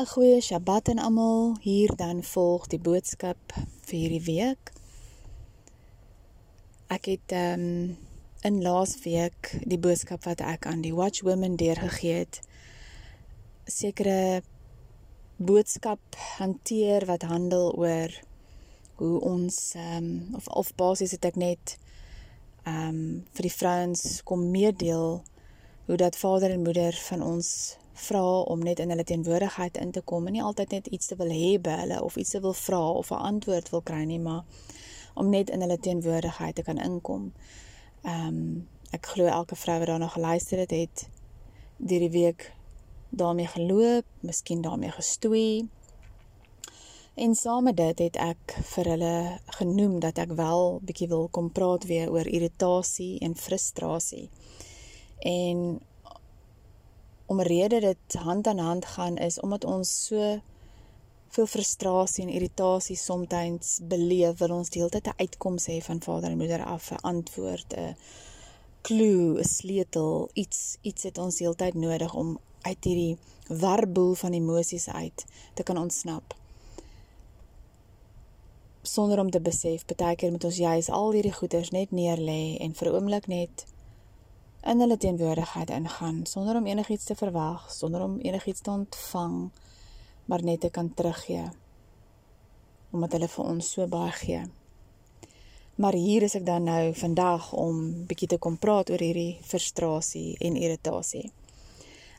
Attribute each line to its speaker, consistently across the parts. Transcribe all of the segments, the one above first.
Speaker 1: 'n Goeie Sabbat aan almal. Hier dan volg die boodskap vir hierdie week. Ek het ehm um, in laasweek die boodskap wat ek aan die Watch Women deurgegee het, sekere boodskap hanteer wat handel oor hoe ons ehm um, of of basies het ek net ehm um, vir die vrouens kom meedeel hoe dat vader en moeder van ons vra om net in hulle teenwoordigheid in te kom en nie altyd net iets te wil hê by hulle of iets te wil vra of 'n antwoord wil kry nie, maar om net in hulle teenwoordigheid te kan inkom. Ehm um, ek glo elke vrou wat daarna geluister het, het hierdie week daarmee geloop, miskien daarmee gestoei. En saam met dit het ek vir hulle genoem dat ek wel bietjie wil kom praat weer oor irritasie en frustrasie. En om rede dit hand aan hand gaan is omdat ons so veel frustrasie en irritasie soms beleef wil ons deeltyd 'n uitkoms hê van vader en moeder af 'n antwoord 'n klou 'n sleutel iets iets het ons heeltyd nodig om uit hierdie warboel van emosies uit te kan ontsnap. Sonder om te besef, baie keer moet ons juis al hierdie goeders net neerlê en vir 'n oomblik net in hulle teenwoordigheid ingaan sonder om enigiets te verwag, sonder om enigiets te ontvang, maar net te kan teruggee. Omdat hulle vir ons so baie gee. Maar hier is ek dan nou vandag om bietjie te kom praat oor hierdie frustrasie en irritasie.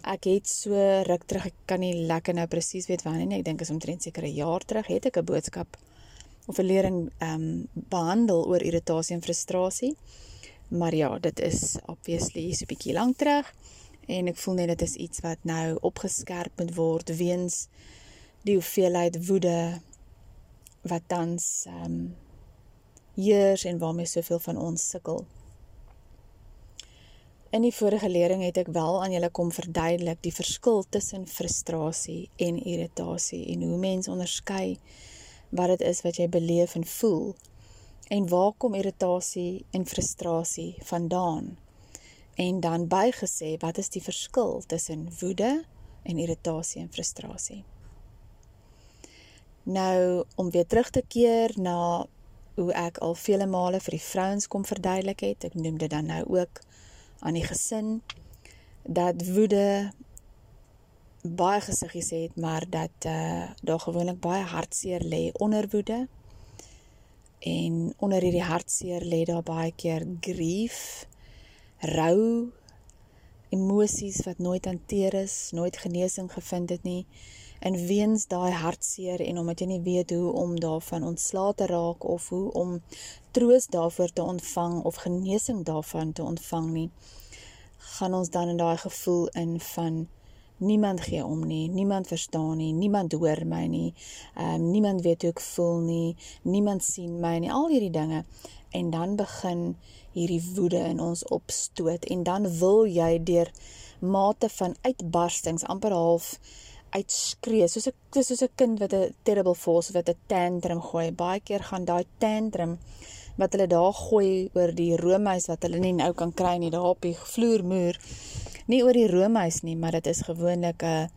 Speaker 1: Ek het so ruk terug, ek kan nie lekker nou presies weet wanneer nie. Ek dink is omtrent seker 'n jaar terug het ek 'n boodskap of 'n lering ehm um, behandel oor irritasie en frustrasie. Maar ja, dit is obviously so 'n bietjie lank terug en ek voel net dit is iets wat nou opgeskerp moet word weens die hoeveelheid woede wat tans ehm um, heers en waarmee soveel van ons sukkel. In die vorige lering het ek wel aan julle kom verduidelik die verskil tussen frustrasie en irritasie en hoe mens onderskei wat dit is wat jy beleef en voel en waar kom irritasie en frustrasie vandaan? En dan bygesê, wat is die verskil tussen woede en irritasie en frustrasie? Nou om weer terug te keer na hoe ek al vele male vir die vrouens kom verduidelik het, ek noem dit dan nou ook aan die gesin dat woede baie gesiggies het, maar dat uh daar gewoonlik baie hartseer lê onder woede. En onder hierdie hartseer lê daar baie keer grief, rou, emosies wat nooit hanteer is, nooit genesing gevind het nie. En weens daai hartseer en omdat jy nie weet hoe om daarvan ontslae te raak of hoe om troos daarvoor te ontvang of genesing daarvan te ontvang nie, gaan ons dan in daai gevoel in van niemand gee om nie, niemand verstaan nie, niemand hoor my nie. Ehm um, niemand weet hoe ek voel nie, niemand sien my nie, al hierdie dinge. En dan begin hierdie woede in ons opstoot en dan wil jy deur mate van uitbarstings amper half uitskree soos 'n soos 'n kind wat 'n terrible force wat 'n tantrum gooi. Baie keer gaan daai tantrum wat hulle daar gooi oor die roomhuis wat hulle nie nou kan kry nie daar op die vloermuur. Nie oor die roomhuis nie, maar dit is gewoonlik 'n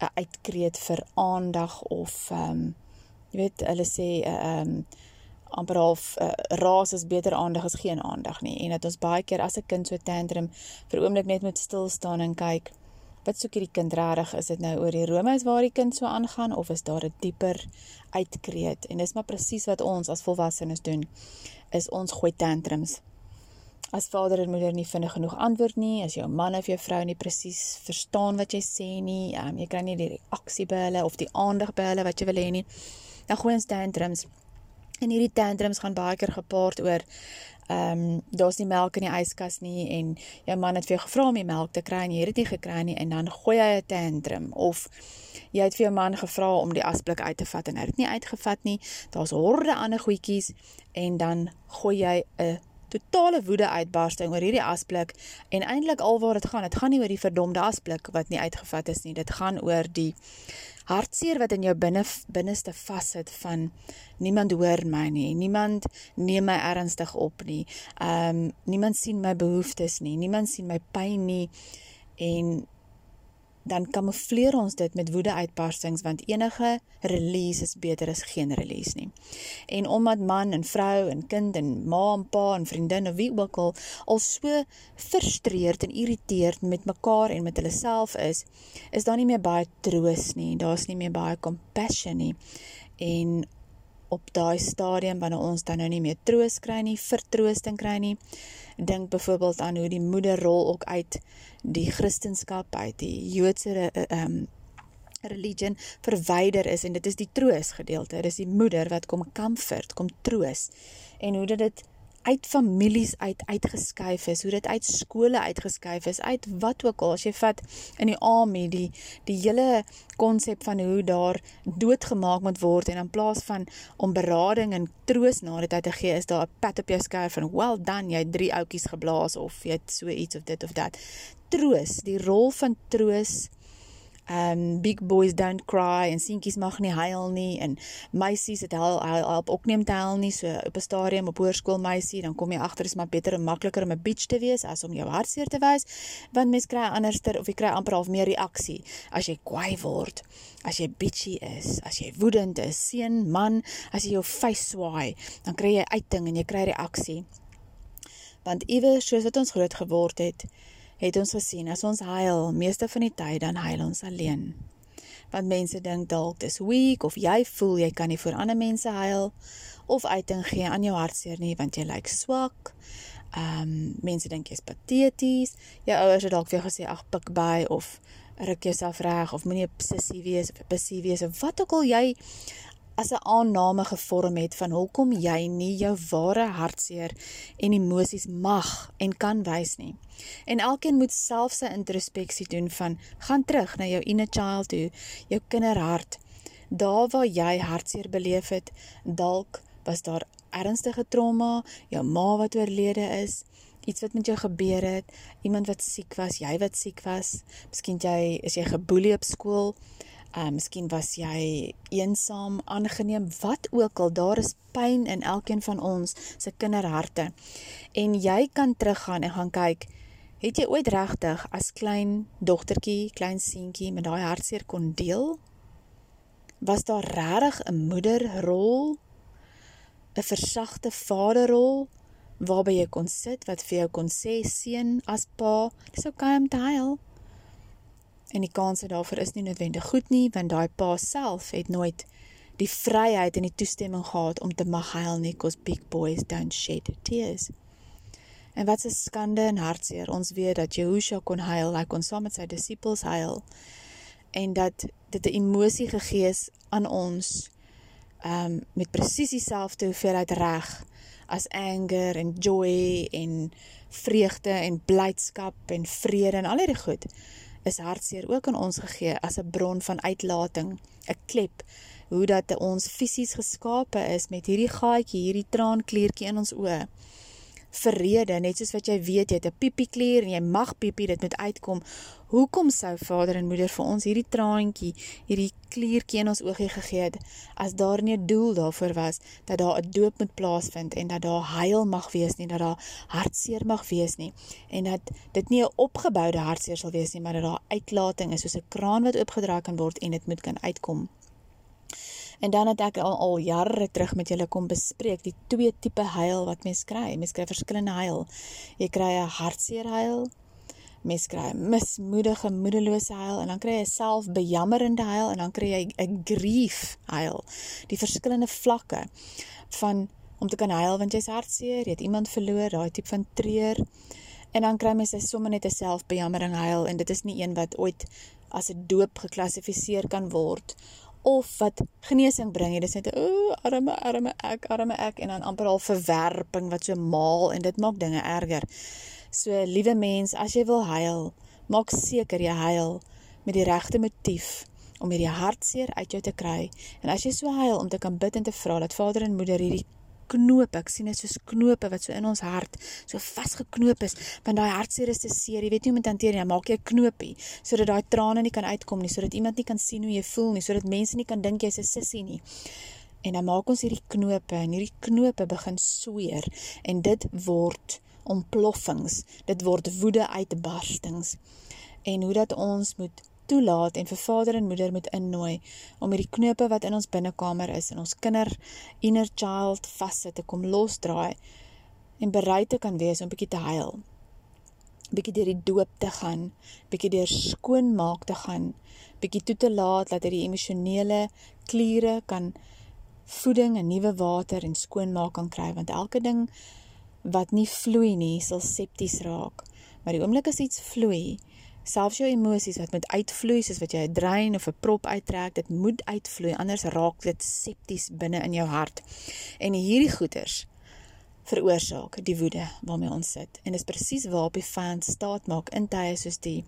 Speaker 1: 'n uitkreet vir aandag of ehm um, jy weet hulle sê 'n uh, ehm um, amper half uh, raas is beter aandag as geen aandag nie en dat ons baie keer as 'n kind so tantrum vir oomblik net moet stil staan en kyk wat soek hierdie kind regtig? Is dit nou oor die Romeis waar die kind so aangaan of is daar 'n dieper uitkreet? En dis maar presies wat ons as volwassenes doen. Is ons gooi tantrums. As vader en moeder nie vinnig genoeg antwoord nie, as jou man of jou vrou nie presies verstaan wat jy sê nie, um, jy kry nie die reaksie by hulle of die aandag by hulle wat jy wil hê nie, dan gooi ons tantrums. En hierdie tantrums gaan baie keer gepaard oor ehm um, daar's nie melk in die yskas nie en jou man het vir jou gevra om die melk te kry en jy het dit nie gekry nie en dan gooi hy 'n tantrum of jy het vir jou man gevra om die asblik uit te vat en hy het dit nie uitgevat nie. Daar's horde ander goedjies en dan gooi jy 'n totale woede uitbarsting oor hierdie asblik en eintlik alwaar dit gaan, dit gaan nie oor die verdomde asblik wat nie uitgevat is nie. Dit gaan oor die hartseer wat in jou binne binneste vassit van niemand hoor my nie, niemand neem my ernstig op nie. Ehm um, niemand sien my behoeftes nie, niemand sien my pyn nie en dan kamoufleer ons dit met woede-uitbarstings want enige release is beter as geen release nie. En omdat man en vrou en kind en ma en pa en vriendin of wie ook al al so frustreerd en irriteerd met mekaar en met hulle self is, is daar nie meer baie troos nie. Daar's nie meer baie compassion nie. En op daai stadium wanneer ons dan nou nie meer troos kry nie, vertroosting kry nie, dink byvoorbeeld aan hoe die moederrol ook uit die Christendom uit die Joodse ehm um, religion verwyder is en dit is die troos gedeelte. Dit is die moeder wat kom comfort, kom troos en hoe dit uit families uit uitgeskuif is, hoe dit uit skole uitgeskuif is, uit wat ook al. As jy vat in die army die die hele konsep van hoe daar doodgemaak moet word en in plaas van om berading en troos na dit uit te gee, is daar 'n pat op jou skouer van well done, jy het drie outjies geblaas of jy het so iets of dit of dat. Troos, die rol van troos um big boys don't cry en seentjies mag nie huil nie en meisies het hel help ook nie om te huil nie. So op 'n stadium op hoërskool meisie dan kom jy agter is maar beter en makliker om 'n bitch te wees as om jou hartseer te wys want mens kry anderster of jy kry amper half meer reaksie as jy kwaai word as jy bitchy is as jy woedend is seun man as jy jou face swaai dan kry jy uiting en jy kry reaksie. Want iewers soos wat ons groot geword het het ons gesien as ons huil, meeste van die tyd dan huil ons alleen. Want mense dink dalk dis weak of jy voel jy kan nie vir ander mense huil of uiting gee aan jou hartseer nie want jy lyk swak. Ehm um, mense dink jy's pateties. Jou ouers het dalk vir jou gesê ag pik by of ruk jouself reg of moenie 'n sissie wees of 'n bessie wees of wat ook al jy as 'n aanname gevorm het van hoekom jy nie jou ware hartseer en emosies mag en kan wys nie. En elkeen moet self sy introspeksie doen van gaan terug na jou inner child toe, jou kinderhart. Daar waar jy hartseer beleef het, dalk was daar ernstige trauma, jou ma wat oorlede is, iets wat met jou gebeur het, iemand wat siek was, jy wat siek was, miskien jy is jy geboelie op skool, Uh miskien was jy eensaam, aangeneem, wat ook al, daar is pyn in elkeen van ons se kinderharte. En jy kan teruggaan en gaan kyk, het jy ooit regtig as klein dogtertjie, klein seentjie met daai hartseer kon deel? Was daar regtig 'n moederrol? 'n Versagte vaderrol waarby jy kon sit wat vir jou kon sê seun as pa, dis okay om te huil en die kanse daarvoor is nie noodwendig goed nie want daai pa self het nooit die vryheid en die toestemming gehad om te mag huil nie cause big boys don't shed tears. En wat 'n skande en hartseer. Ons weet dat Jehoshua kon huil, hy kon saam met sy disippels huil en dat dit 'n emosie gegee is aan ons um met presies dieselfde hoeveelheid reg as anger en joy en vreugde en blydskap en vrede en al hierdie goed is hartseer ook aan ons gegee as 'n bron van uitlating, 'n klep, hoe dat ons fisies geskape is met hierdie gaatjie, hierdie traankliertjie in ons oë. Verrede, net soos wat jy weet jy het 'n pipieklier en jy mag piepie, dit moet uitkom. Hoekom sou vader en moeder vir ons hierdie traantjie, hierdie kliertjie in ons oogie gegee het as daar nie 'n doel daarvoor was dat daar 'n doop moet plaasvind en dat daar huil mag wees nie, dat daar hartseer mag wees nie en dat dit nie 'n opgeboude hartseer sal wees nie, maar dat daar uitlating is soos 'n kraan wat oopgedraai kan word en dit moet kan uitkom. En dan het ek al, al jare terug met julle kom bespreek die twee tipe huil wat mens kry. Mens kry verskillende huil. Jy kry 'n hartseer huil mens kry mismoedige, moedelose huil en dan kry jy selfbejammerende huil en dan kry jy 'n grief huil. Die verskillende vlakke van om te kan huil want jy's hartseer, jy het iemand verloor, daai tipe van treur. En dan kry mens sommer net 'n selfbejammering huil en dit is nie een wat ooit as 'n doop geklassifiseer kan word of wat genesing bring. Dit is net 'n o, arme arme ek, arme ek en dan amper al verwerping wat so maal en dit maak dinge erger. So liewe mens, as jy wil huil, maak seker jy huil met die regte motief om hierdie hartseer uit jou te kry. En as jy so huil om te kan bid en te vra dat Vader en Moeder hierdie knoop, ek sien dit soos knope wat so in ons hart so vasgeknoop is, want daai hartseer is te seer. Jy weet nie hoe om te hanteer nie. Maak jy 'n knoopie sodat daai trane nie kan uitkom nie, sodat iemand nie kan sien hoe jy voel nie, sodat mense nie kan dink jy's 'n sissie nie. En dan maak ons hierdie knope en hierdie knope begin sweer en dit word ontploffings. Dit word woede uitbarstings. En hoe dat ons moet toelaat en vir vader en moeder moet innooi om hierdie knope wat in ons binnekamer is en ons kinder inner child vassit te kom losdraai en bereid te kan wees om bietjie te huil. Bietjie deur die doop te gaan, bietjie deur skoonmaak te gaan, bietjie toe te laat dat hierdie emosionele kliere kan voeding en nuwe water en skoonmaak kan kry want elke ding wat nie vloei nie sal septies raak. Maar die oomblik as iets vloei, selfs jou emosies wat moet uitvloei soos wat jy 'n drein of 'n prop uittrek, dit moet uitvloei anders raak dit septies binne in jou hart. En hierdie goeters veroorsaak die woede waarmee ons sit. En dis presies waarop die vyand staat maak in tye soos die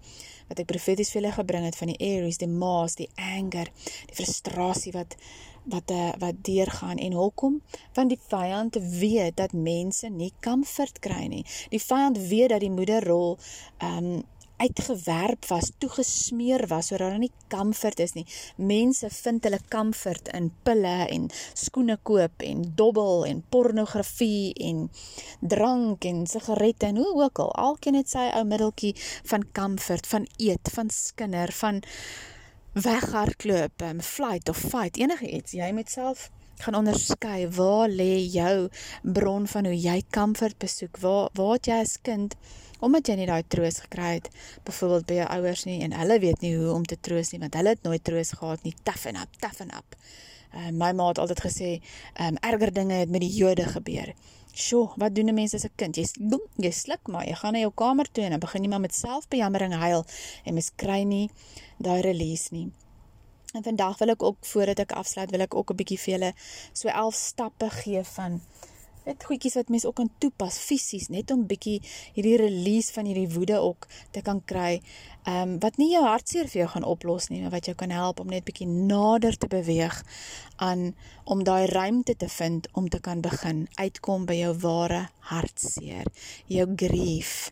Speaker 1: wat ek profeties vir julle gebring het van die Aries, die Maas, die anger, die frustrasie wat wat uh, wat deurgaan en hoekom want die vyand weet dat mense nie comfort kry nie. Die vyand weet dat die moederrol um uitgewerp was, toegesmeer was sodat daar nie comfort is nie. Mense vind hulle comfort in pille en skoene koop en dobbel en pornografie en drank en sigarette en hoe ook al. Alkeen het sy ou middeltjie van comfort, van eet, van skinder, van weghardloop, um, flight of fight, enige iets. Jy moet self gaan onderskei waar lê jou bron van hoe jy comfort besoek. Waar waar het jy as kind omdat jy nie daai troos gekry het byvoorbeeld by jou ouers nie en hulle weet nie hoe om te troos nie want hulle het nooit troos gehad nie. Toughen up, toughen up. Uh, my ma het altyd gesê, um, erger dinge het met die Jode gebeur. Sjoe, wat doen 'n mens as 'n kind? Jy boem, jy sluk maar, jy gaan na jou kamer toe en dan begin jy maar met selfbejammering huil en mens kry nie daai release nie. En vandag wil ek ook voordat ek afsluit, wil ek ook 'n bietjie vir julle so 11 stappe gee van net goedjies wat mense ook kan toepas fisies net om bietjie hierdie release van hierdie woede ook te kan kry. Ehm um, wat nie jou hartseer vir jou gaan oplos nie, maar wat jou kan help om net bietjie nader te beweeg aan om daai ruimte te vind om te kan begin uitkom by jou ware hartseer, jou grief.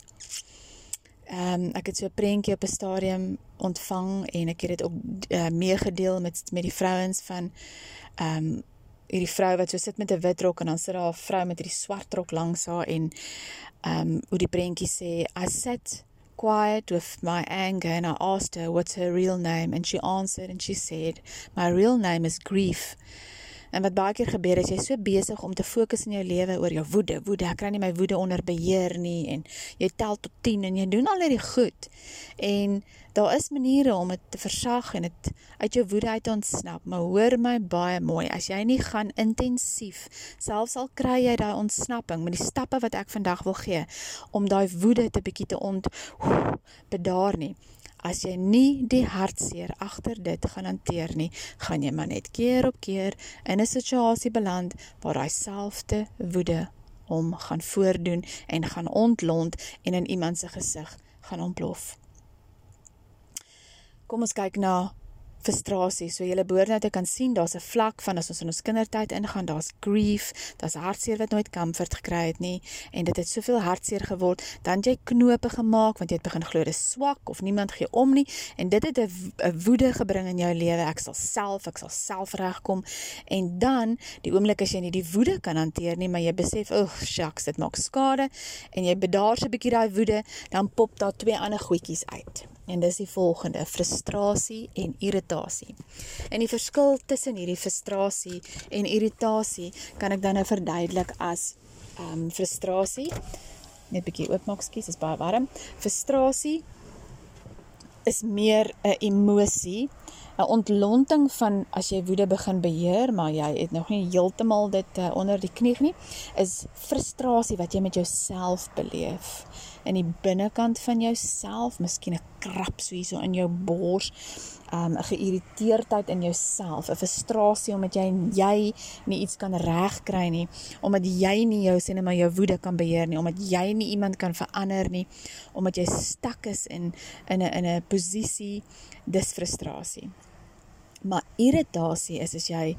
Speaker 1: Ehm um, ek het so 'n prentjie op 'n stadium ontvang en ek het dit ook uh, meegedeel met met die vrouens van ehm um, hierdie vrou wat so sit met 'n wit rok en dan sit daar 'n vrou met hierdie swart rok langs haar en ehm um, hoe die prentjie sê I sat quiet with my anger and I asked her what's her real name and she answered and she said my real name is grief En wat baie keer gebeur is jy so besig om te fokus in jou lewe oor jou woede. Woede, ek kry nie my woede onder beheer nie en jy tel tot 10 en jy doen al hierdie goed. En daar is maniere om dit te versag en dit uit jou woede uit te ontsnap, maar hoor my baie mooi, as jy nie gaan intensief, selfs al kry jy daai ontsnapping met die stappe wat ek vandag wil gee om daai woede te bietjie te ont bedaar nie as jy nie die hartseer agter dit gaan hanteer nie, gaan jy maar net keer op keer in 'n situasie beland waar daai selfde woede hom gaan voordoen en gaan ontlont en in iemand se gesig gaan ontplof. Kom ons kyk na frustrasie. So jy behoort nou te kan sien daar's 'n vlak van as ons in ons kindertyd ingaan, daar's grief, daar's hartseer wat nooit comfort gekry het nie en dit het soveel hartseer geword, dan jy knope gemaak want jy het begin glo dis swak of niemand gee om nie en dit het 'n woede gebring in jou lewe. Ek sal self, ek sal self regkom en dan die oomblik as jy nie die woede kan hanteer nie, maar jy besef, "Ag, shucks, dit maak skade" en jy bedaar so 'n bietjie daai woede, dan pop daar twee ander goedjies uit. En dis die volgende: frustrasie en irritasie. En die verskil tussen hierdie frustrasie en irritasie kan ek dan nou verduidelik as ehm um, frustrasie. Net 'n bietjie oopmaak, skus, is baie warm. Frustrasie is meer 'n emosie, 'n ontlonting van as jy woede begin beheer, maar jy het nog nie heeltemal dit uh, onder die knie nie, is frustrasie wat jy met jouself beleef in die binnekant van jouself, miskien 'n krap so hierso in jou bors, um, 'n geïrriteerdheid in jouself, 'n frustrasie omdat jy jy nie iets kan regkry nie, omdat jy nie jou sien maar jou woede kan beheer nie, omdat jy nie iemand kan verander nie, omdat jy stak is in in 'n in 'n posisie dis frustrasie. Maar irritasie is as jy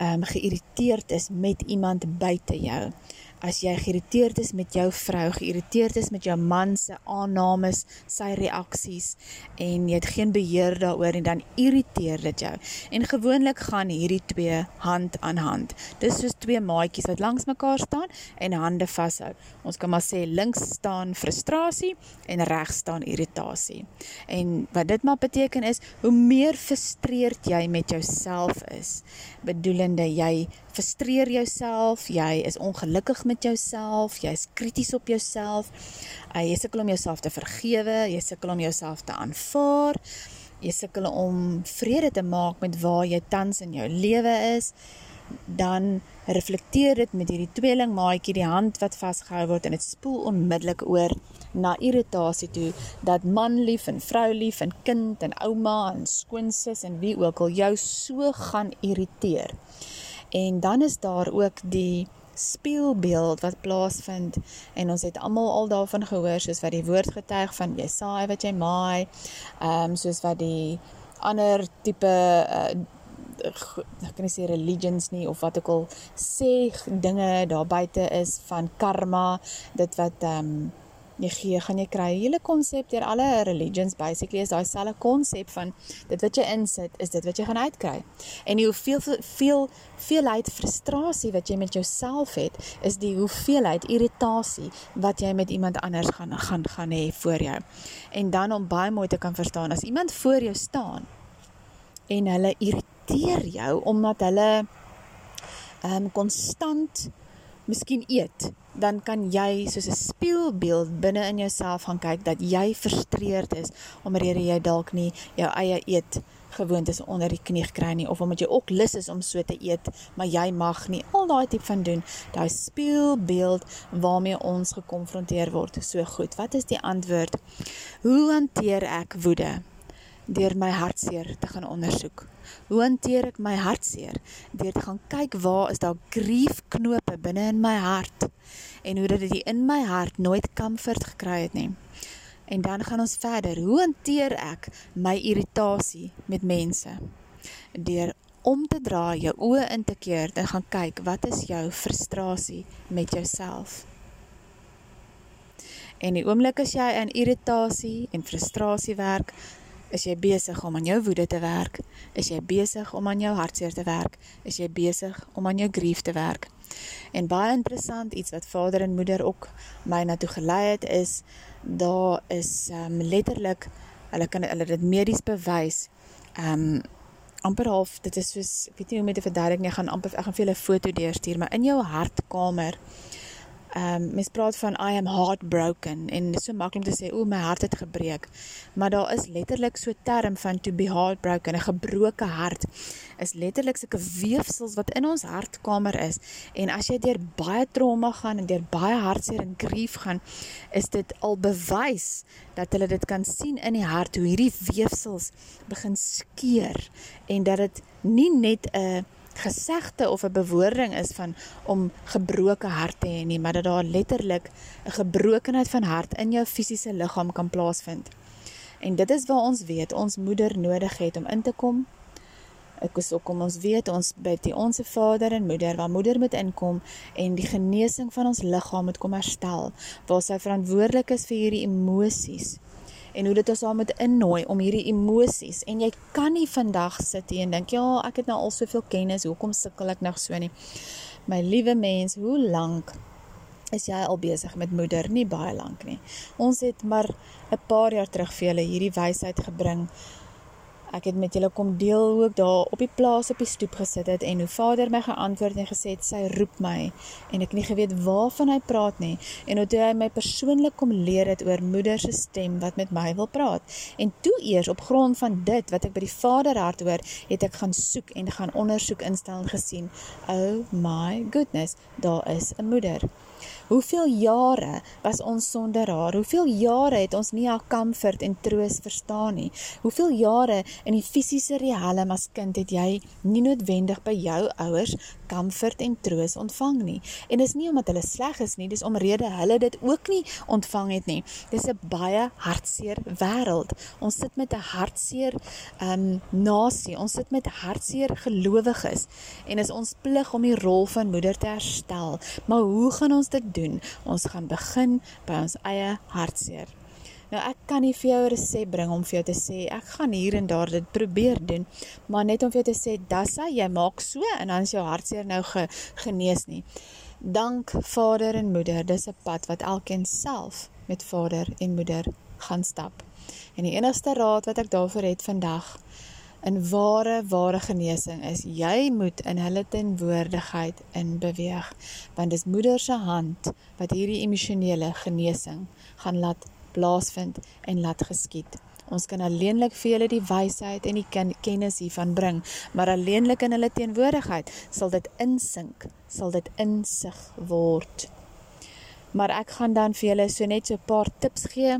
Speaker 1: ehm um, geïrriteerd is met iemand buite jou as jy geïrriteerd is met jou vrou, geïrriteerd is met jou man se aannames, sy reaksies en jy het geen beheer daaroor en dan irriteer dit jou. En gewoonlik gaan hierdie twee hand aan hand. Dis soos twee maatjies wat langs mekaar staan en hande vashou. Ons kan maar sê links staan frustrasie en regs staan irritasie. En wat dit maar beteken is, hoe meer frustreerd jy met jouself is, bedoelende jy frustreer jouself, jy is ongelukkig met jouself, jy is krities op jouself, uh, jy sukkel om jouself te vergewe, jy sukkel om jouself te aanvaar, jy sukkel om vrede te maak met waar jy tans in jou lewe is, dan reflekteer dit met hierdie tweeling maatjie die hand wat vasgehou word en dit spoel onmiddellik oor na irritasie toe dat man lief en vrou lief en kind en ouma en skoonsis en wie ook al jou so gaan irriteer. En dan is daar ook die speelbeeld wat plaasvind en ons het almal al daarvan gehoor soos wat die woord getuig van jy saai wat jy maai. Ehm um, soos wat die ander tipe uh, ek kan nie sê religions nie of wat ook al sê dinge daar buite is van karma, dit wat ehm um, jy gee, gaan jy kry. Hele konsep deur alle religions basically is daai selfe konsep van dit wat jy insit is dit wat jy gaan uitkry. En die hoeveel veel veelheid frustrasie wat jy met jouself het, is die hoeveelheid irritasie wat jy met iemand anders gaan gaan gaan hê voor jou. En dan om baie mooi te kan verstaan as iemand voor jou staan en hulle irriteer jou omdat hulle ehm um, konstant miskien eet, dan kan jy soos 'n spieelbeeld binne in jouself gaan kyk dat jy frustreerd is omdat jy dalk nie jou eie eet gewoontes onder die knie gekry nie of omdat jy ook lus is om so te eet, maar jy mag nie al daai tipe van doen. Daai spieelbeeld waarmee ons gekonfronteer word. So goed, wat is die antwoord? Hoe hanteer ek woede? Deur my hartseer te gaan ondersoek. Hoe hanteer ek my hartseer? Deur te gaan kyk waar is daar griefknope binne in my hart en hoe dit in my hart nooit comfort gekry het nie. En dan gaan ons verder. Hoe hanteer ek my irritasie met mense? Deur om te draai, jou oë in te keer en gaan kyk wat is jou frustrasie met jouself? En die oomblik as jy in irritasie en frustrasie werk, Is jy besig om aan jou woede te werk? Is jy besig om aan jou hartseer te werk? Is jy besig om aan jou grief te werk? En baie interessant iets wat vader en moeder ook my na toe gelei het is daar is um, letterlik hulle kan hulle dit medies bewys. Um amper half dit is soos ek weet nie hoe om dit te verduidelik nie. Ek gaan amper ek gaan vir julle foto deurstuur, maar in jou hartkamer Ehm um, mens praat van I am heartbroken en dit is so maklik om te sê o my hart het gebreek. Maar daar is letterlik so 'n term van to be heartbroken, 'n gebroke hart is letterlik sulke weefsels wat in ons hartkamer is. En as jy deur baie trauma gaan en deur baie hartseer en grief gaan, is dit al bewys dat hulle dit kan sien in die hart hoe hierdie weefsels begin skeur en dat dit nie net 'n gesegde of 'n bewoording is van om gebroke hart te hê nie, maar dat daar letterlik 'n gebrokenheid van hart in jou fisiese liggaam kan plaasvind. En dit is waar ons weet ons moeder nodig het om in te kom. Ek is ook om ons weet ons by die onsse vader en moeder waar moeder moet inkom en die genesing van ons liggaam moet kom herstel waar sy verantwoordelik is vir hierdie emosies en hoe dit ons daar moet innooi om hierdie emosies en jy kan nie vandag sit hier en dink ja, ek het nou al soveel kennis, hoekom sukkel ek nog so nie? My liewe mens, hoe lank is jy al besig met moeder? Nie baie lank nie. Ons het maar 'n paar jaar terug vir julle hierdie wysheid gebring Ek het met julle kom deel hoe ek daar op die plaas op die stoep gesit het en hoe Vader my geantwoord en gesê het sy roep my en ek nie geweet waarvan hy praat nie en hoe hy my persoonlik kom leer het oor moeder se stem wat met my wil praat. En toe eers op grond van dit wat ek by die Vader hart hoor, het ek gaan soek en gaan ondersoek instel en gesien, oh my goodness, daar is 'n moeder. Hoeveel jare was ons sonder haar? Hoeveel jare het ons nie haar comfort en troos verstaan nie? Hoeveel jare in die fisiese riekelm as kind het jy nie noodwendig by jou ouers comfort en troos ontvang nie? En dis nie omdat hulle sleg is nie, dis omrede hulle dit ook nie ontvang het nie. Dis 'n baie hartseer wêreld. Ons sit met 'n hartseer um, nasie. Ons sit met hartseer gelowiges en is ons plig om die rol van moeder te herstel. Maar hoe gaan ons te doen. Ons gaan begin by ons eie hartseer. Nou ek kan nie vir jou 'n resep bring om vir jou te sê ek gaan hier en daar dit probeer doen, maar net om vir jou te sê dassa jy maak so en dan is jou hartseer nou ge, genees nie. Dank vader en moeder, dis 'n pad wat elkeen self met vader en moeder gaan stap. En die enigste raad wat ek daarvoor het vandag in ware ware genesing is jy moet in hulle tenwoordigheid in beweeg want dis moeder se hand wat hierdie emosionele genesing gaan laat plaasvind en laat geskied. Ons kan alleenlik vir julle die wysheid en die kennis hiervan bring, maar alleenlik in hulle teenwoordigheid sal dit insink, sal dit insig word. Maar ek gaan dan vir julle so net so 'n paar tips gee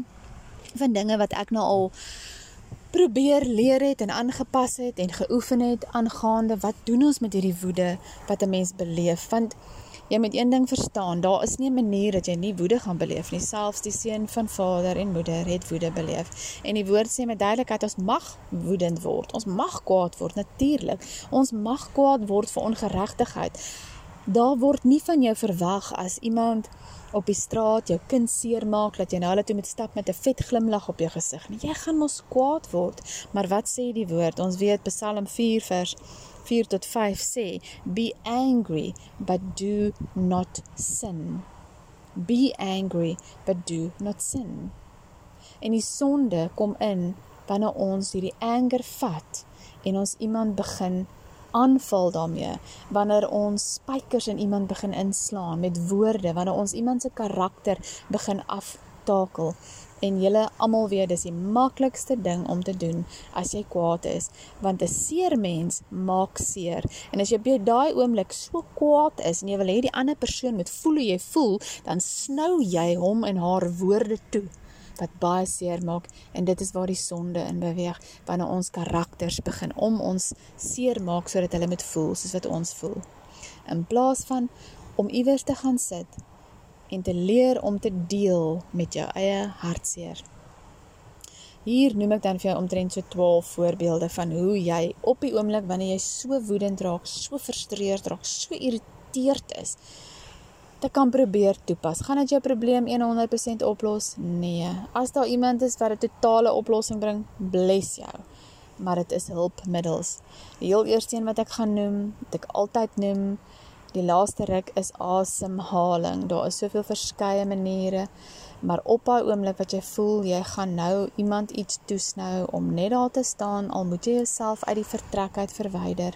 Speaker 1: van dinge wat ek nou al probeer leer het en aangepas het en geoefen het aangaande wat doen ons met hierdie woede wat 'n mens beleef want jy moet een ding verstaan, daar is nie 'n manier dat jy nie woede gaan beleef nie. Selfs die seun van vader en moeder het woede beleef. En die woord sê met duidelikheid ons mag woedend word. Ons mag kwaad word natuurlik. Ons mag kwaad word vir ongeregtigheid. Daar word nie van jou verwag as iemand op die straat jou kind seermaak dat jy nou hulle toe moet stap met 'n vet glimlag op jou gesig nie. Jy gaan mos kwaad word. Maar wat sê die woord? Ons weet Psalm 4 vers 4 tot 5 sê, "Be angry, but do not sin." Be angry, but do not sin. En die sonde kom in wanneer ons hierdie anger vat en ons iemand begin aanval daarmee wanneer ons spykers in iemand begin inslaan met woorde wanneer ons iemand se karakter begin aftakel. En julle almal weet dis die maklikste ding om te doen as jy kwaad is want 'n seer mens maak seer. En as jy op daai oomblik so kwaad is en jy wil hê die ander persoon moet voel hoe jy voel dan snou jy hom en haar woorde toe wat baie seer maak en dit is waar die sonde in beweeg wanneer ons karakters begin om ons seer maak sodat hulle moet voel soos wat ons voel. In plaas van om iewers te gaan sit en te leer om te deel met jou eie hartseer. Hier noem ek dan vir jou omtrent so 12 voorbeelde van hoe jy op die oomblik wanneer jy so woedend raak, so frustreerd raak, so irriteerd is, te kan probeer toepas. Gaan dit jou probleem 100% oplos? Nee. As daar iemand is wat 'n totale oplossing bring, bless jou. Maar dit is hulpmiddels. Die heel eerste een wat ek gaan noem, wat ek altyd noem, die laaste ruk is asemhaling. Daar is soveel verskeie maniere, maar op daai oomblik wat jy voel jy gaan nou iemand iets toesnou om net daar te staan, al moet jy jouself uit die vertrek uit verwyder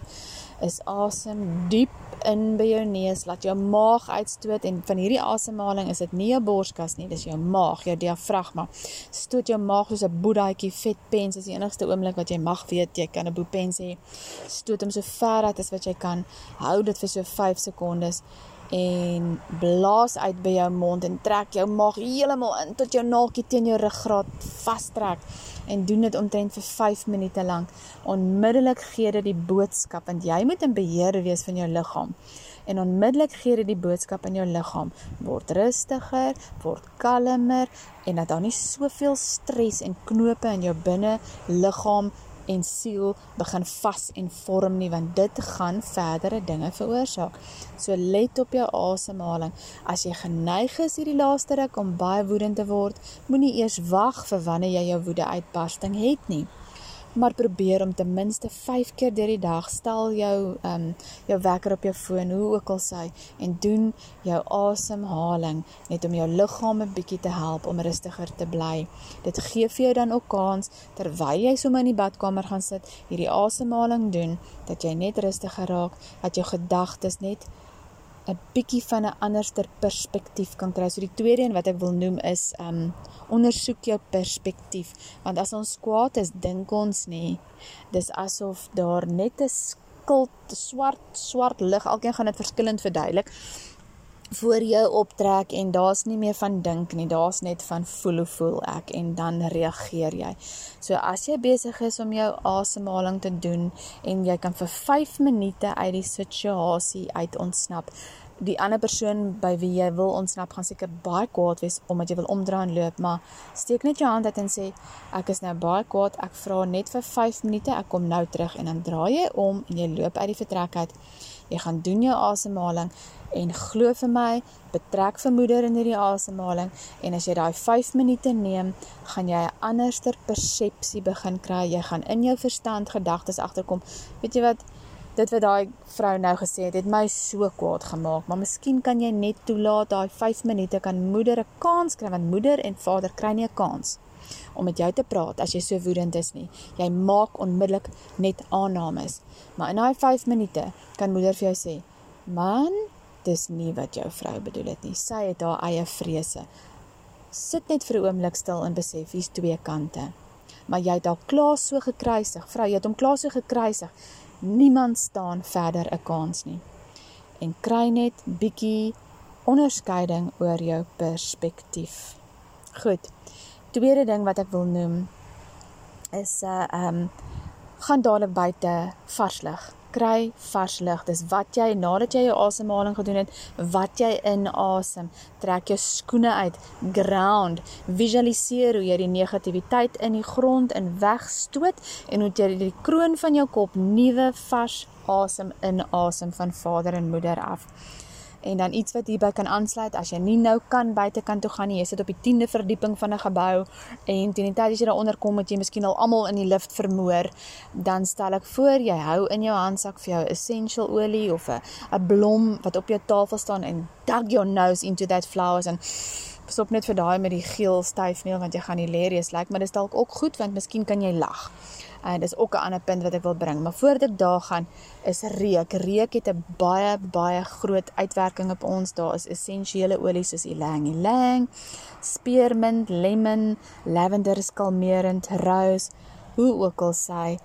Speaker 1: is asem diep in by jou neus, laat jou maag uitstoot en van hierdie asemhaling is dit nie jou borskas nie, dis jou maag, jou diafragma. Stoot jou maag soos 'n boedaatjie vet pens, is die enigste oomblik wat jy mag weet jy kan 'n boepens hê. Stoot hom so ver uit as wat jy kan. Hou dit vir so 5 sekondes en blaas uit by jou mond en trek jou maag heeltemal in tot jou naaltjie teen jou ruggraat vastrek en doen dit omtrent vir 5 minute lank. Onmiddellik gee dit die boodskap want jy moet in beheer wees van jou liggaam. En onmiddellik gee dit die boodskap in jou liggaam word rustiger, word kalmer en dat daar nie soveel stres en knope in jou binne liggaam en siel begin vas en vorm nie want dit gaan verdere dinge veroorsaak. So let op jou asemhaling. As jy geneig is hierdie laaste ruk om baie woedend te word, moenie eers wag vir wanneer jy jou woede uitbarsting het nie maar probeer om ten minste 5 keer deur die dag stel jou ehm um, jou wekker op jou foon hoe ook al sy en doen jou asemhaling net om jou liggaam 'n bietjie te help om rustiger te bly. Dit gee vir jou dan ook kans terwyl jy sommer in die badkamer gaan sit, hierdie asemhaling doen dat jy net rustiger raak, dat jou gedagtes net 'n bietjie van 'n anderster perspektief kan kry. So die tweede een wat ek wil noem is um ondersoek jou perspektief, want as ons kwaad is, dink ons nie. Dis asof daar net 'n skild swart swart lig, alkeen gaan dit verskillend verduidelik voor jou optrek en daar's nie meer van dink nie, daar's net van voel hoe voel ek en dan reageer jy. So as jy besig is om jou asemhaling te doen en jy kan vir 5 minute uit die situasie uit ontsnap, die ander persoon by wie jy wil ontsnap gaan seker baie kwaad wees omdat jy wil omdraai en loop, maar steek net jou hand uit en sê ek is nou baie kwaad, ek vra net vir 5 minute, ek kom nou terug en dan draai jy om en jy loop uit die vertrek uit. Jy gaan doen jou asemhaling en glo vir my, betrek vermoeder in hierdie asemhaling en as jy daai 5 minute neem, gaan jy 'n anderster persepsie begin kry. Jy gaan in jou verstand gedagtes agterkom. Weet jy wat? Dit wat daai vrou nou gesê het, het my so kwaad gemaak, maar miskien kan jy net toelaat daai 5 minute kan moeder 'n kans kry want moeder en vader kry nie 'n kans om met jou te praat as jy so woedend is nie. Jy maak onmiddellik net aannames. Maar in daai 5 minute kan moeder vir jou sê: "Man, dis nie wat jou vrou bedoel het nie. Sy het haar eie vrese." Sit net vir 'n oomblik stil en besef hier's twee kante. Maar jy het al klaar so gekruisig. Vrou, jy het hom klaar so gekruisig niemand staan verder 'n kans nie. En kry net bietjie onderskeiding oor jou perspektief. Goed. Tweede ding wat ek wil noem is 'n uh, ehm um, gaan dadelik buite vars lig kry vars lug. Dis wat jy nadat jy jou asemhaling gedoen het, wat jy inasem. Trek jou skoene uit, ground. Visualiseer hoe jy die negativiteit in die grond in wegstoot en hoe jy die kroon van jou kop nuwe vars asem inasem van vader en moeder af en dan iets wat hierby kan aansluit as jy nie nou kan buitekant toe gaan nie, jy sit op die 10de verdieping van 'n gebou en teen die tyd as jy daar onder kom, moet jy miskien al almal in die lift vermoor, dan stel ek voor jy hou in jou handsak vir jou essential olie of 'n 'n blom wat op jou tafel staan en dug your nose into that flowers en stop net vir daai met die geel styfmeel want jy gaan hilarious lyk, like, maar dis dalk ook goed want miskien kan jy lag. En dis ook 'n ander punt wat ek wil bring. Maar voordat ek daar gaan, is reuk. Reuk het 'n baie baie groot uitwerking op ons. Daar is essensiële olies soos ylang ylang, spearmint, lemon, lavender is kalmerend, rose, hoe ook al sê.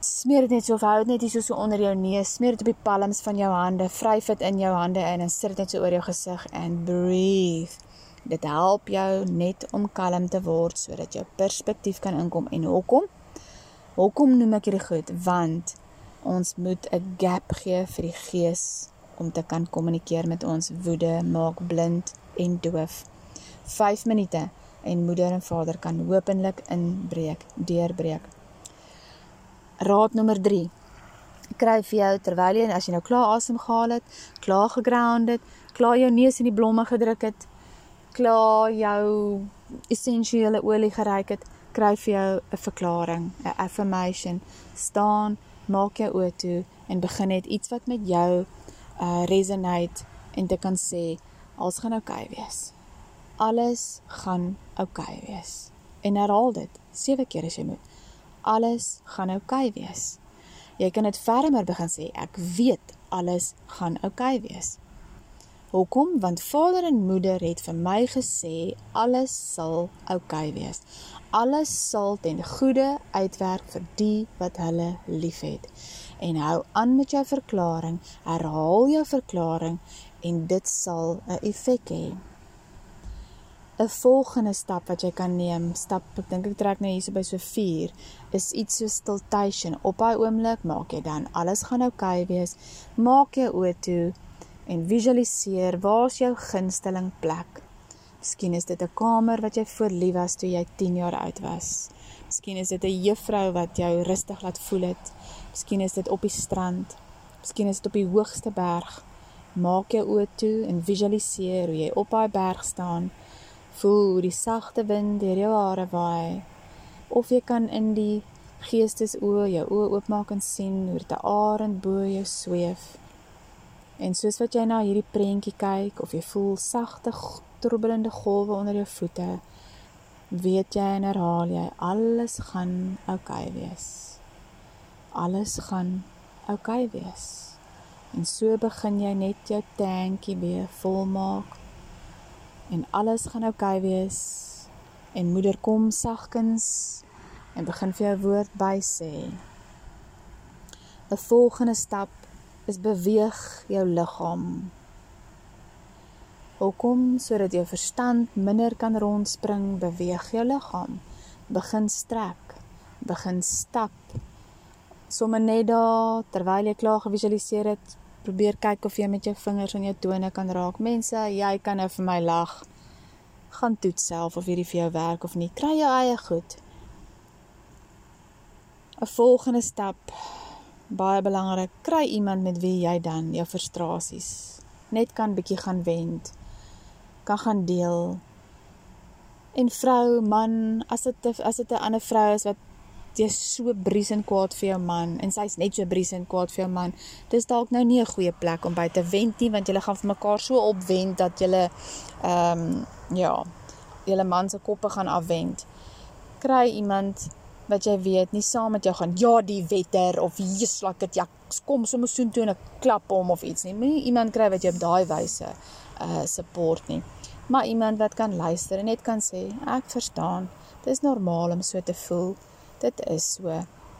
Speaker 1: Smeer dit net so hou dit net hier so, so onder jou neus, smeer dit op die palms van jou hande, vryf dit in jou hande in en sit dit net so oor jou gesig and breathe. Dit help jou net om kalm te word sodat jou perspektief kan inkom en hoekom? Hoekom noem ek hierdie goed? Want ons moet 'n gap gee vir die gees om te kan kommunikeer met ons woede, maak blind en doof. 5 minute en moeder en vader kan hopelik inbreek, deurbreek. Raad nommer 3. Kry vir jou terwyl jy as jy nou klaar asem gehaal het, klaar geground het, klaar jou neus in die blomme gedruk het, klaar jou essensiële olie geryk het, kry vir jou 'n verklaring, 'n affirmation. Staan, maak jou oë toe en begin net iets wat met jou uh resonate en te kan sê alles gaan oukei okay wees. Alles gaan oukei okay wees. En herhaal dit 7 keer as jy moet. Alles gaan oukei okay wees. Jy kan dit fermer begin sê ek weet alles gaan oukei okay wees. Hoekom? Want vader en moeder het vir my gesê alles sal oukei okay wees alles sal ten goeie uitwerk vir die wat hulle liefhet. En hou aan met jou verklaring, herhaal jou verklaring en dit sal 'n effek hê. 'n Volgende stap wat jy kan neem, stap ek dink ek trek nou hierso by so 4, is iets so stiltation. Op daai oomblik maak jy dan alles gaan oukei okay wees. Maak jou oë toe en visualiseer waar's jou gunsteling plek. Miskien is dit 'n kamer wat jy voor lief was toe jy 10 jaar oud was. Miskien is dit 'n juffrou wat jou rustig laat voel het. Miskien is dit op die strand. Miskien is dit op die hoogste berg. Maak jou oë toe en visualiseer hoe jy op daai berg staan. Voel hoe die sagte wind deur jou hare waai. Of jy kan in die geestesoë jou oë oopmaak en sien hoe dit 'n arend bo jou sweef. En soos wat jy na hierdie prentjie kyk of jy voel sagte troebelende golwe onder jou voete, weet jy en herhaal jy alles gaan oukei okay wees. Alles gaan oukei okay wees. En so begin jy net jou tankie weer volmaak. En alles gaan oukei okay wees. En moeder kom sagkens en begin vir jou woord by sê. 'n Volgende stap is beweeg jou liggaam Hoekom sodat jou verstand minder kan rondspring, beweeg jou liggaam. Begin strek, begin stap. Somme net daar terwyl jy klaar gevisualiseer het, Probeer kyk of jy met jou vingers aan jou tone kan raak. Mense, jy kan nou vir my lag. Gaan toets self of hierdie vir jou werk of nie. Kry jou eie goed. 'n Volgende stap baie belangrik, kry iemand met wie jy dan jou frustrasies net kan bietjie gaan wend. Kan gaan deel. En vrou, man, as dit as dit 'n ander vrou is wat jy's so briesend kwaad vir jou man en sy's net so briesend kwaad vir jou man. Dis dalk nou nie 'n goeie plek om by te vent nie want julle gaan vir mekaar so opwend dat julle ehm um, ja, julle man se koppe gaan afwend. Kry iemand wat jy weet nie saam met jou gaan ja die wetter of Jesus laat dit ja kom sommer so toe 'n klap hom of iets nie. Moenie iemand kry wat jou op daai wyse uh support nie. Maar iemand wat kan luister en net kan sê ek verstaan. Dis normaal om so te voel dit is so.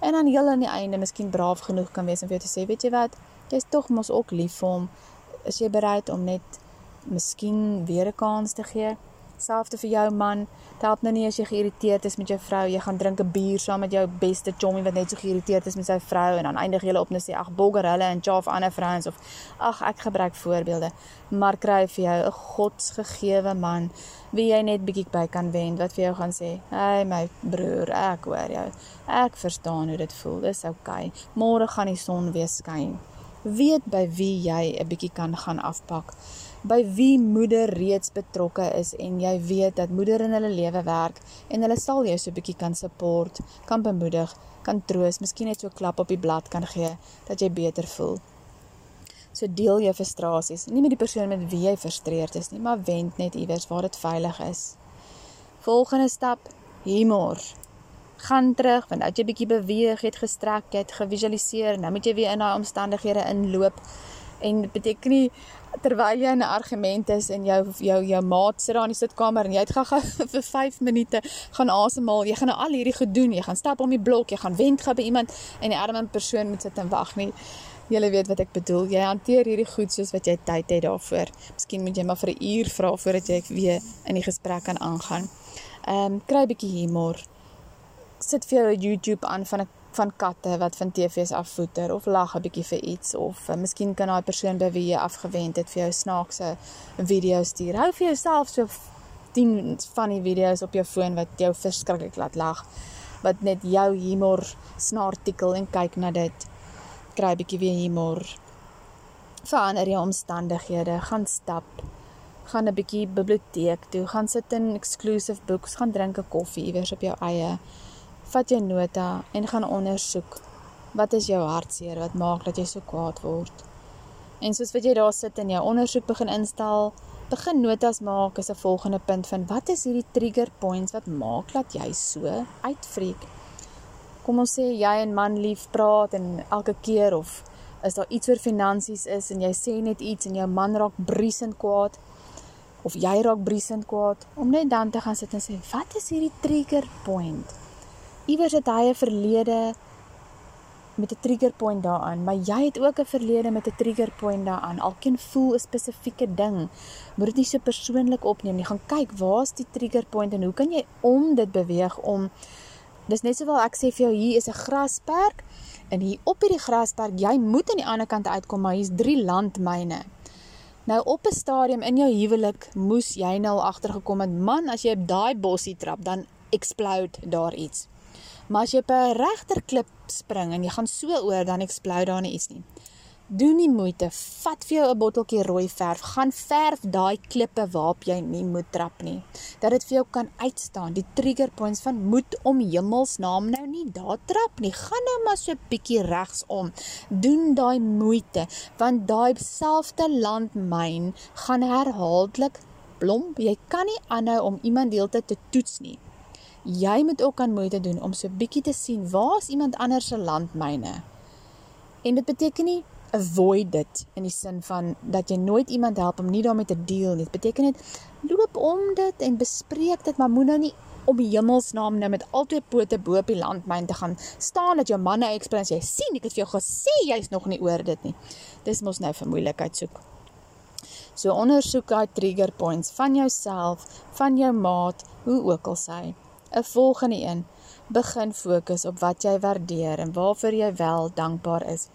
Speaker 1: En dan heel aan die einde miskien braaf genoeg kan wees om vir jou te sê, weet jy wat, jy's tog mos ook lief vir hom. Is jy bereid om net miskien weer 'n kans te gee? Selfs vir jou man, dit help nou nie as jy geïrriteerd is met jou vrou, jy gaan drink 'n bier saam met jou beste chommy wat net so geïrriteerd is met sy vrou en dan eindig julle op net sê ag bogger hulle en chaaf ander vrouens of ag ek gebruik voorbeelde, maar kry vir jou 'n godsgegewe man wie jy net bietjie by kan wend wat vir jou gaan sê, "Hey my broer, ek hoor jou. Ek verstaan hoe dit voel. Dis oukei. Môre gaan die son weer skyn." Weet by wie jy 'n bietjie kan gaan afpak by wie moeder reeds betrokke is en jy weet dat moeder in hulle lewe werk en hulle sal jou so 'n bietjie kan support, kan bemoedig, kan troos, miskien net so klap op die blad kan gee dat jy beter voel. So deel jou frustrasies, nie met die persoon met wie jy frustreerd is nie, maar wend net iewers waar dit veilig is. Volgende stap, humor. Gaan terug, want nou jy bietjie beweeg, het gestrek, het gevisualiseer, nou moet jy weer in daai omstandighede inloop en dit beteken nie terwyl jy in 'n argument is en jou jou jou maat sit daar in die sitkamer en jy het gaga vir 5 minute gaan asemhaal, jy gaan nou al hierdie gedoen, jy gaan stap om die blok, jy gaan wend gaan by iemand en die arme persoon moet sit en wag nie. Julle weet wat ek bedoel. Jy hanteer hierdie goed soos wat jy tyd het daarvoor. Miskien moet jy maar vir 'n uur vra voordat jy weer in die gesprek kan aangaan. Ehm um, kry 'n bietjie humor. Sit vir jou YouTube aan van 'n van katte wat van TV's afvoeter of lag 'n bietjie vir iets of uh, miskien kan daai persoon by wie jy afgewend het vir jou snaakse video stuur. Hou vir jouself so 10 van die video's op jou foon wat jou verskriklik laat lag wat net jou humor snaartikel en kyk na dit. Kry 'n bietjie weer humor. Verander jou omstandighede, gaan stap, gaan 'n bietjie biblioteek toe, gaan sit in exclusive books, gaan drink 'n koffie iewers op jou eie vat jou nota en gaan ondersoek wat is jou hartseer wat maak dat jy so kwaad word. En soos wat jy daar sit en jou ondersoek begin instel, begin notas maak as 'n volgende punt van wat is hierdie trigger points wat maak dat jy so uitfreek. Kom ons sê jy en man lief praat en elke keer of is daar iets oor finansies is en jy sê net iets en jou man raak briesend kwaad of jy raak briesend kwaad om net dan te gaan sit en sê wat is hierdie trigger point? Iewers het hy 'n verlede met 'n trigger point daaraan, maar jy het ook 'n verlede met 'n trigger point daaraan. Alkeen voel 'n spesifieke ding. Moet dit nie so persoonlik opneem nie. Gaan kyk, waar's die trigger point en hoe kan jy om dit beweeg om Dis net sowel ek sê vir jou hier is 'n grasperk en hier op hierdie grasperk, jy moet aan die ander kant uitkom, maar hier's drie landmyne. Nou op 'n stadium in jou huwelik moes jy nou agtergekom het, man, as jy op daai bossie trap, dan explode daar iets. Maar as jy 'n regter klip spring en jy gaan so oor dan explode daar nie iets nie. Doen nie moeite, vat vir jou 'n botteltjie rooi verf, gaan verf daai klippe waarop jy nie moet trap nie. Dat dit vir jou kan uitstaan. Die trigger points van moet om hemelsnaam nou nie daar trap nie. Gaan nou maar so 'n bietjie regsom. Doen daai moeite want daai selfde landmyn gaan herhaaldelik blom. Jy kan nie aanhou om iemand deeltyd te toets nie jy moet ook aan moeite doen om so bietjie te sien waar's iemand anders se landmyne. En dit beteken nie avoid dit in die sin van dat jy nooit iemand help om nie daarmee te deel nie. Dit beteken net loop om dit en bespreek dit, maar moenie nou nie op die hemelsnaam nou met altyd pote bo op die landmyn te gaan staan dat jou manne experience jy sien ek het vir jou gesê jy's nog nie oor dit nie. Dis mos nou vir moeilikheid soek. So ondersoek daai trigger points van jouself, van jou maat, hoe ook al sy. 'n volgende een begin fokus op wat jy waardeer en waarvoor jy wel dankbaar is.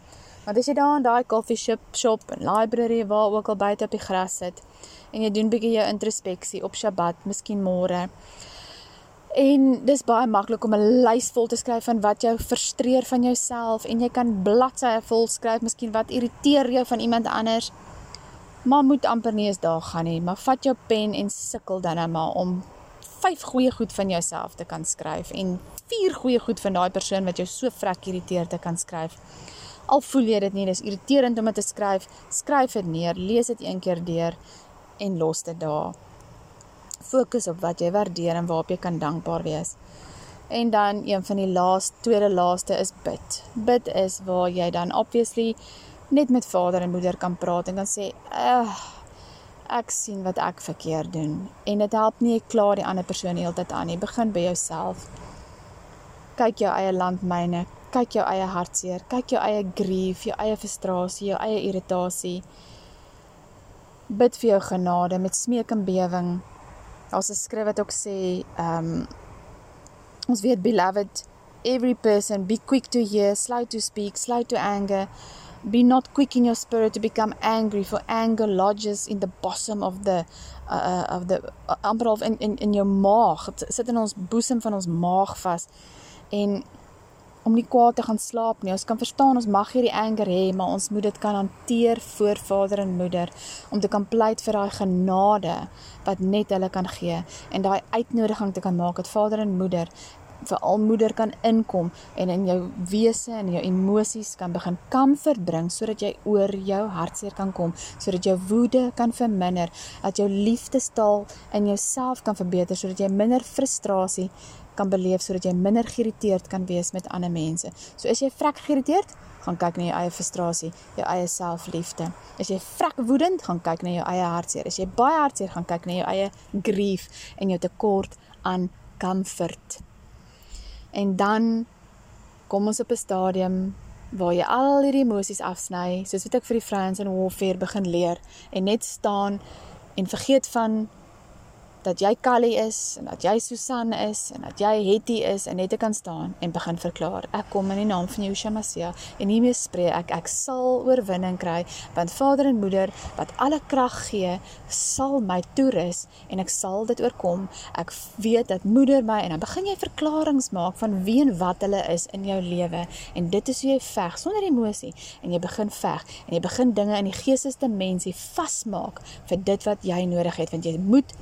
Speaker 1: Want as jy daar in daai coffee shop, shop en library waar ook al buite op die gras sit en jy doen bietjie jou introspeksie op Sabbat, miskien môre. En dis baie maklik om 'n lys vol te skryf van wat jou frustreer van jouself en jy kan bladsye vol skryf, miskien wat irriteer jou van iemand anders. Maar moet amper nie eens daar gaan nie, maar vat jou pen en sukkel dan nou maar om vyf goeie goed van jouself te kan skryf en vier goeie goed van daai persoon wat jou so vrek irriteer te kan skryf. Al voel jy dit nie, dis irriterend om dit te skryf, skryf dit neer, lees dit een keer deur en los dit daar. Fokus op wat jy waardeer en waarop jy kan dankbaar wees. En dan een van die laaste, tweede laaste is bid. Bid is waar jy dan obviously net met vader en moeder kan praat en kan sê, "Ag, ek sien wat ek verkeerd doen." En dit help nie ek kla die ander persoon heeltyd aan nie. Begin by jouself. Kyk jou eie landmyne, kyk jou eie hartseer, kyk jou eie grief, jou eie frustrasie, jou eie irritasie. Bid vir jou genade met smeek en bewing. Daar's 'n skrif wat ook sê, ehm um, ons weet beloved every person be quick to hear, slow to speak, slow to anger. Be not quick in your spirit to become angry, for anger lodges in the bosom of the uh, uh of the uh, amper of in in in jou maag. Dit sit in ons boesem van ons maag vas. En om nie kwaad te gaan slaap nie. Ons kan verstaan ons mag hierdie anger hê, maar ons moet dit kan hanteer voor Vader en Moeder om te kan pleit vir daai genade wat net hulle kan gee en daai uitnodiging te kan maak dat Vader en Moeder vir al moeder kan inkom en in jou wese en jou emosies kan begin kamfer bring sodat jy oor jou hartseer kan kom, sodat jou woede kan verminder, dat jou liefdestaal in jouself kan verbeter sodat jy minder frustrasie kan beleef sodat jy minder geïrriteerd kan wees met ander mense. So as jy vrek geïrriteerd, gaan kyk na jou eie frustrasie, jou eie selfliefde. As jy vrek woedend, gaan kyk na jou eie hartseer. As jy baie hartseer, gaan kyk na jou eie grief en jou tekort aan comfort. En dan kom ons op 'n stadium waar jy al hierdie emosies afsny, soos wat ek vir die vrouens in warfare begin leer en net staan en vergeet van dat jy Callie is en dat jy Susan is en dat jy Hetty is en net te kan staan en begin verklaar. Ek kom in die naam van Yeshua Messia en hiermee spreek ek ek sal oorwinning kry want Vader en Moeder wat alle krag gee sal my toerus en ek sal dit oorkom. Ek weet dat Moeder my en dan begin jy verklaringe maak van wie en wat hulle is in jou lewe. En dit is hoe jy veg sonder emosie en jy begin veg en jy begin dinge in die geestesdimensie vasmaak vir dit wat jy nodig het want jy moet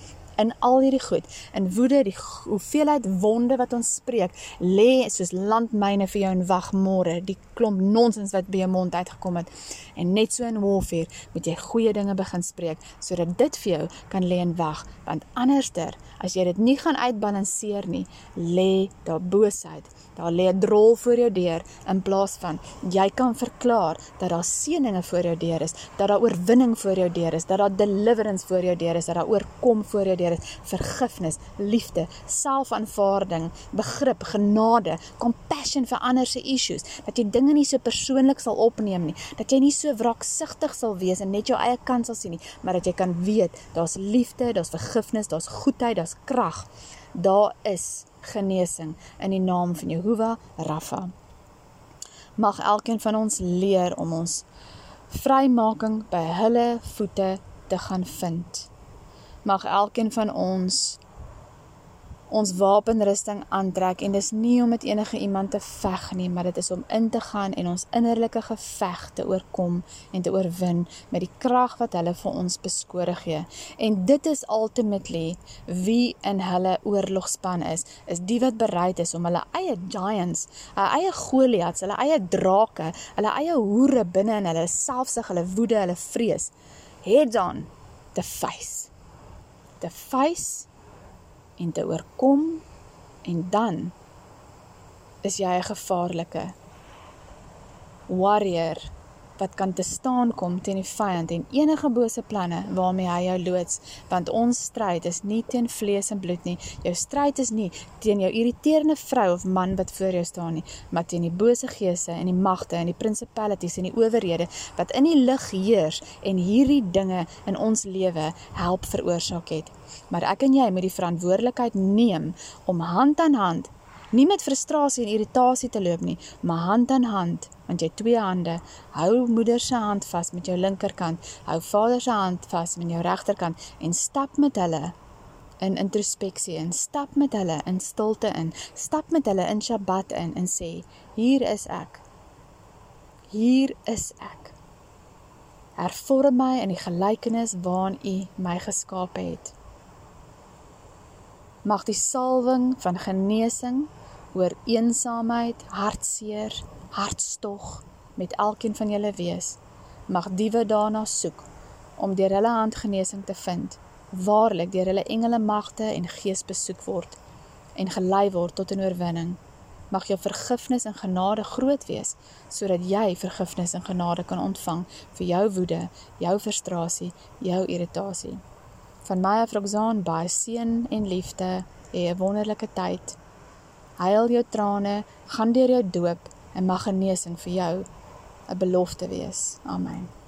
Speaker 1: in al hierdie goed, in woede, die hoeveelheid wonde wat ons spreek, lê soos landmyne vir jou in wag môre, die klomp nonsens wat by jou mond uitgekom het. En net so in warfare moet jy goeie dinge begin spreek sodat dit vir jou kan lê in wag, want anderster, as jy dit nie gaan uitbalanseer nie, lê daar boosheid. Daar lê 'n drol voor jou deur in plaas van jy kan verklaar dat daar seëninge voor jou deur is, dat daar oorwinning voor jou deur is, dat daar deliverance voor jou deur is, dat daar oorkom voor jou deur is, vergifnis, liefde, selfaanvaarding, begrip, genade, compassion vir ander se issues, dat jy dinge nie so persoonlik sal opneem nie, dat jy nie so wraaksugtig sal wees en net jou eie kant sal sien nie, maar dat jy kan weet daar's liefde, daar's vergifnis, daar's goedheid, daar's krag. Daar is genesing in die naam van Jehovah Rafa. Mag elkeen van ons leer om ons vrymaking by hulle voete te gaan vind. Mag elkeen van ons ons wapenrusting aantrek en dis nie om met enige iemand te veg nie, maar dit is om in te gaan en ons innerlike geveg te oorkom en te oorwin met die krag wat hulle vir ons beskore gee. En dit is ultimately wie in hulle oorlogspan is, is die wat bereid is om hulle eie giants, hulle eie Goliaths, hulle eie drake, hulle eie hoere binne in hulle selfsug, hulle woede, hulle vrees head on the face. The face en te oorkom en dan is jy 'n gevaarlike warrior wat kan te staan kom teen die vyand en enige bose planne waarmee hy jou loods want ons stryd is nie teen vlees en bloed nie. Jou stryd is nie teen jou irriterende vrou of man wat voor jou staan nie maar teen die bose geese en die magte en die principalities en die owerhede wat in die lig heers en hierdie dinge in ons lewe help veroorsaak het. Maar ek en jy moet die verantwoordelikheid neem om hand aan hand Nie met frustrasie en irritasie te loop nie, maar hand aan hand, want jy twee hande. Hou moeder se hand vas met jou linkerkant, hou vader se hand vas met jou regterkant en stap met hulle in introspeksie en stap met hulle in stilte in. Stap met hulle in Sabbat in en sê: "Hier is ek. Hier is ek. Hervorm my in die gelykenis waaraan U my geskaap het." Mag die salwing van genesing oor eensaamheid, hartseer, hartstog met elkeen van julle wees. Mag diewe daarna soek om deur hulle hand genesing te vind waarlik deur hulle engele magte en gees besoek word en gelei word tot 'n oorwinning. Mag jou vergifnis en genade groot wees sodat jy vergifnis en genade kan ontvang vir jou woede, jou frustrasie, jou irritasie. Van my af Roxaan baie seën en liefde, 'n wonderlike tyd. Huil jou trane, gaan deur jou doop en mag genesing vir jou 'n belofte wees. Amen.